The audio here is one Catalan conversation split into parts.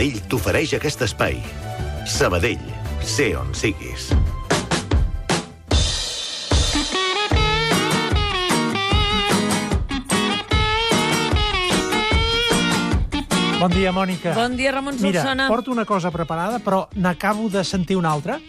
Sabadell t'ofereix aquest espai. Sabadell, sé on siguis. Bon dia, Mònica. Bon dia, Ramon Mira, Solsona. porto una cosa preparada, però n'acabo de sentir una altra,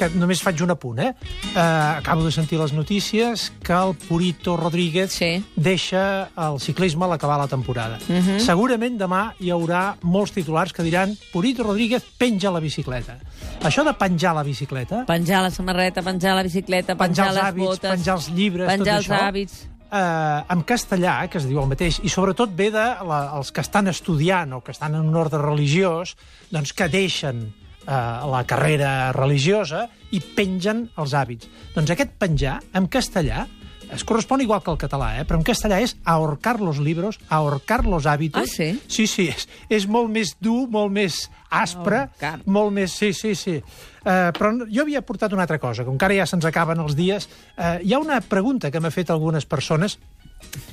que només faig un apunt, eh? Uh, acabo de sentir les notícies que el Purito Rodríguez Sí. deixa el ciclisme a l'acabar la temporada. Uh Mhm. -huh. Segurament demà hi haurà molts titulars que diran Purito Rodríguez penja la bicicleta. Això de penjar la bicicleta, Penjar la samarreta, penjar la bicicleta, penjar penjar, les hàbits, botes... penjar els llibres, penjar tot els això... hàbits... eh, en castellà, que es diu el mateix, i sobretot ve de la, els que estan estudiant o que estan en un ordre religiós, doncs que deixen eh, la carrera religiosa i pengen els hàbits. Doncs aquest penjar, en castellà, es correspon igual que el català, eh? però en castellà és ahorcar los libros, ahorcar los hábitos. Ah, sí? Sí, sí, és, és molt més dur, molt més aspre, Ahorcar. molt més... Sí, sí, sí. Uh, però jo havia portat una altra cosa, com que ara ja se'ns acaben els dies. Uh, hi ha una pregunta que m'ha fet algunes persones.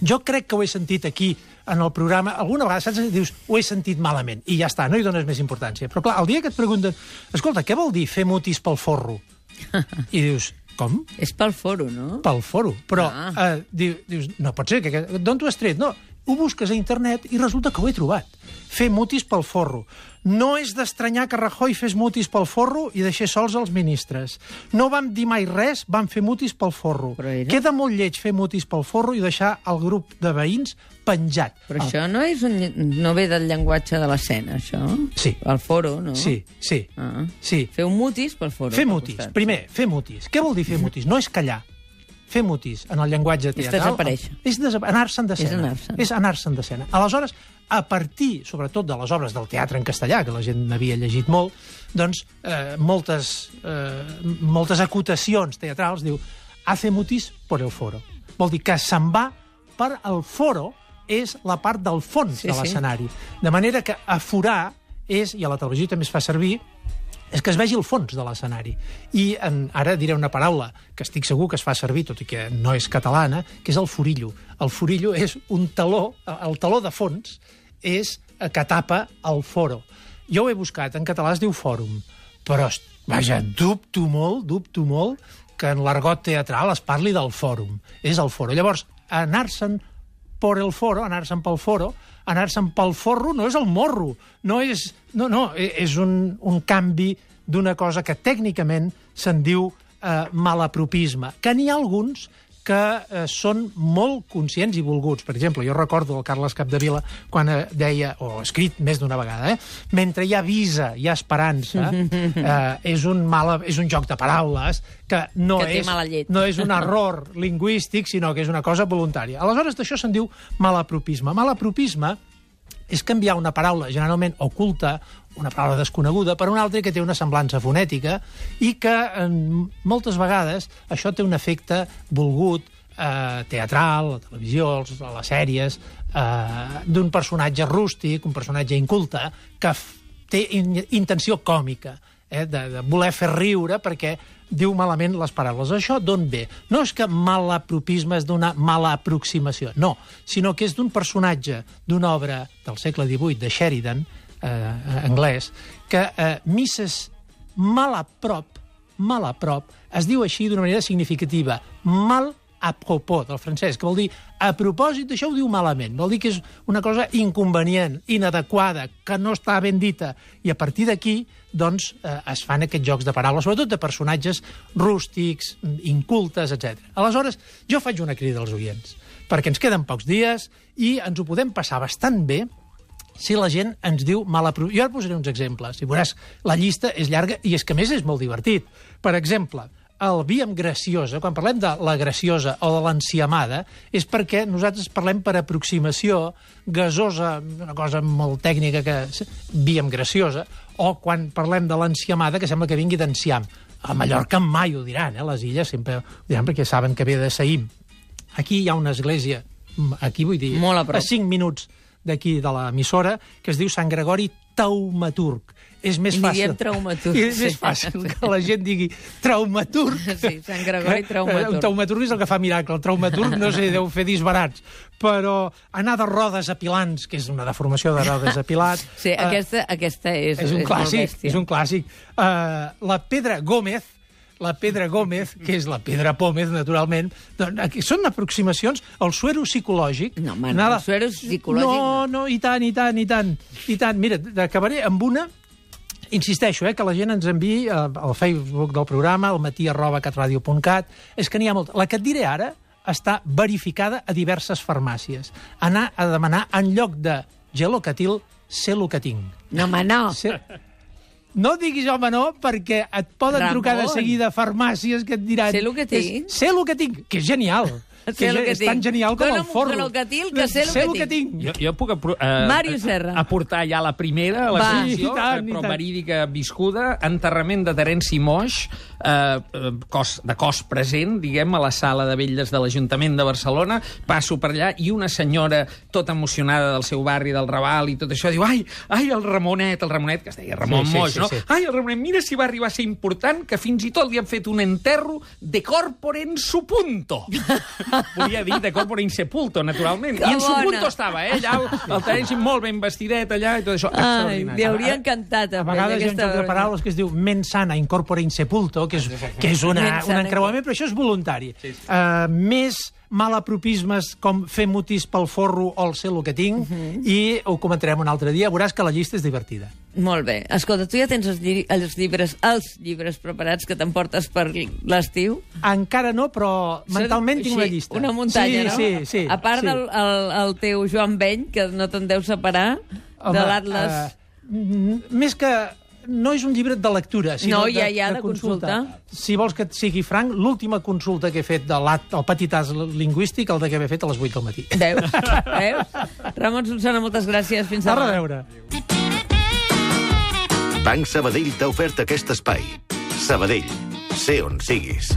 Jo crec que ho he sentit aquí, en el programa. Alguna vegada saps dius, ho he sentit malament, i ja està, no hi dones més importància. Però clar, el dia que et pregunten, escolta, què vol dir fer mutis pel forro? I dius, com? És pel foro, no? pel foro. Però Ah. eh, diu, dius, no pot ser, que, que, d'on t'ho has tret? No, ho busques a internet i resulta que ho he trobat. Fer mutis pel forro. No és d'estranyar que Rajoy fes mutis pel forro i deixés sols els ministres. No vam dir mai res, vam fer mutis pel forro. Però era- Queda molt lleig fer mutis pel forro i deixar el grup de veïns penjat. Però El- això no és un, no ve del llenguatge de l'escena, això? Sí. El foro, no? Sí, sí, Ah. sí. Fer un mutis pel foro. Fer mutis. costat. Primer, fer mutis. Què vol dir fer mutis? No és callar. Fer mutis en el llenguatge teatral... desaparèixer. És desa anar-se'n d'escena. És anar-se'n. És anar-se'n d'escena. Aleshores, a partir, sobretot, de les obres del teatre en castellà, que la gent n'havia llegit molt, doncs eh, moltes, eh, moltes acotacions teatrals diu hace mutis por el foro. Vol dir que se'n va per el foro és la part del fons Sí, de sí. l'escenari. De manera que aforar és, i a la televisió també es fa servir, és que es vegi el fons de l'escenari. I en, ara diré una paraula que estic segur que es fa servir, tot i que no és catalana, que és el forillo. El forillo és un taló, el taló de fons és eh, que tapa el foro. Jo ho he buscat, en català es diu fòrum, però, vaja, dubto molt, dubto molt que en l'argot teatral es parli del fòrum. És el foro. Llavors, anar-se'n por el foro, anar-se'n pel foro, anar-se'n pel forro no és el morro, no és, no, no, e- és un, un canvi d'una cosa que tècnicament se'n diu eh, malapropisme, que n'hi ha alguns que eh, són molt conscients i volguts. Per exemple, jo recordo el Carles Capdevila quan eh, deia, o escrit més d'una vegada, eh, mentre hi ha visa, hi ha esperança, eh, és, un mala, és un joc de paraules que no, Que és, no és un error lingüístic, sinó que és una cosa voluntària. Aleshores, d'això se'n diu malapropisme. Malapropisme és canviar una paraula generalment oculta, una paraula desconeguda, per una altra que té una semblança fonètica i que en, moltes vegades això té un efecte volgut eh, teatral, a la televisió, a les sèries, eh, d'un personatge rústic, un personatge inculte, que té in intenció còmica, eh, de, de voler fer riure perquè diu malament les paraules. Això d'on ve? No és que malapropisme és d'una mala aproximació, no, sinó que és d'un personatge d'una obra del segle XVIII de Sheridan, eh, anglès, que eh, Mrs. Malaprop, Malaprop, es diu així d'una manera significativa, mal a propos, del francès, que vol dir a propòsit d'això ho diu malament, vol dir que és una cosa inconvenient, inadequada, que no està ben dita, i a partir d'aquí doncs, eh, es fan aquests jocs de paraules, sobretot de personatges rústics, incultes, etc. Aleshores, jo faig una crida als oients, perquè ens queden pocs dies i ens ho podem passar bastant bé si la gent ens diu mala... pro- Jo ara posaré uns exemples, i veuràs, la llista és llarga i és que més és molt divertit. Per exemple, el víem graciosa, quan parlem de la graciosa o de l'enciamada, és perquè nosaltres parlem per aproximació gasosa, una cosa molt tècnica que víem graciosa, o quan parlem de l'enciamada, que sembla que vingui d'enciam. A Mallorca mai ho diran, eh? les illes sempre ho diran perquè saben que ve de Saïm. Aquí hi ha una església, aquí vull dir, Molt a prop. a 5 minuts d'aquí de l'emissora, que es diu Sant Gregori taumaturg. És més fàcil. diem traumaturg, I és sí. més fàcil que la gent digui traumaturg. Sí, Sant Gregori Que- traumaturg. Un traumaturg és el que fa miracle. El traumaturg, no sé, deu fer disbarats. Però anar de rodes apilants, que és una deformació de rodes apilat... Sí, eh, aquesta, aquesta és, és un molt clàssic, és un clàssic. Uh, la Pedra Gómez, la Pedra Gómez, que és la Pedra Pómez, naturalment, doncs, aquí són aproximacions al suero psicològic. No, home, no, el suero psicològic No, no, i tant, i tant, i tant. I tant. Mira, acabaré amb una Insisteixo, eh, que la gent ens enviï eh, al Facebook del programa, al matí arroba catradio.cat. És que n'hi ha molt. La que et diré ara està verificada a diverses farmàcies. Anar a demanar, en lloc de gelocatil, celocating. No, home, no. Sí. No diguis home no, perquè et poden Ramon. trucar de seguida farmàcies que et diran... Sé lo que tinc. Sé el que tinc, que és genial. Sé que és, que és tan tinc. genial com el un forro. gelocatil, que sé lo sé que el que tinc. Jo, jo puc apro eh, Màrius Serra. aportar ja la primera, la Va. secció, I tant, eh, i però tant. verídica viscuda, enterrament de Terenci Moix, eh, eh, cos, de cos present, diguem, a la sala de velles de l'Ajuntament de Barcelona, passo per allà i una senyora tota emocionada del seu barri, del Raval i tot això, diu, ai, ai, el Ramonet, el Ramonet, que es deia Ramon Sí, sí, Moix, sí, no? sí. Ai, el Ramonet, mira si va arribar a ser important, que fins i tot li han fet un enterro de corpore en su punto. Volia dir de corpore in sepulto, naturalment. Que I en su bona. punto estava, eh? Allà, el, el Terenci molt ben vestidet allà i tot això. Ai, li hauria encantat. A aprendre vegades hi ha un joc de paraules que es diu mensana incorpore in sepulto, que és, que és una, un sana encreuament, però això és voluntari. Sí, sí. Uh, més malapropismes com fer mutis pel forro o el sé el que tinc, uh -huh. i ho comentarem un altre dia. Veuràs que la llista és divertida. Molt bé. Escolta, tu ja tens els, lli els llibres els llibres preparats que t'emportes per l'estiu? Encara no, però mentalment tinc Sí, una llista. Una muntanya, sí, no? Sí, sí. A part sí. del el, el teu Joan Beny, que no te'n deu separar, de l'Atlas... Uh, més que no és un llibre de lectura, sinó No, de, ja, ja, de consulta. Si vols que et sigui franc, l'última consulta que he fet de l'at, el petit as lingüístic, el de que he fet a les 8 del matí. Veus? Veus? Ramon Solsona, moltes gràcies. Fins A demà. reveure. Banc Sabadell t'ha ofert aquest espai. Sabadell, sé on siguis.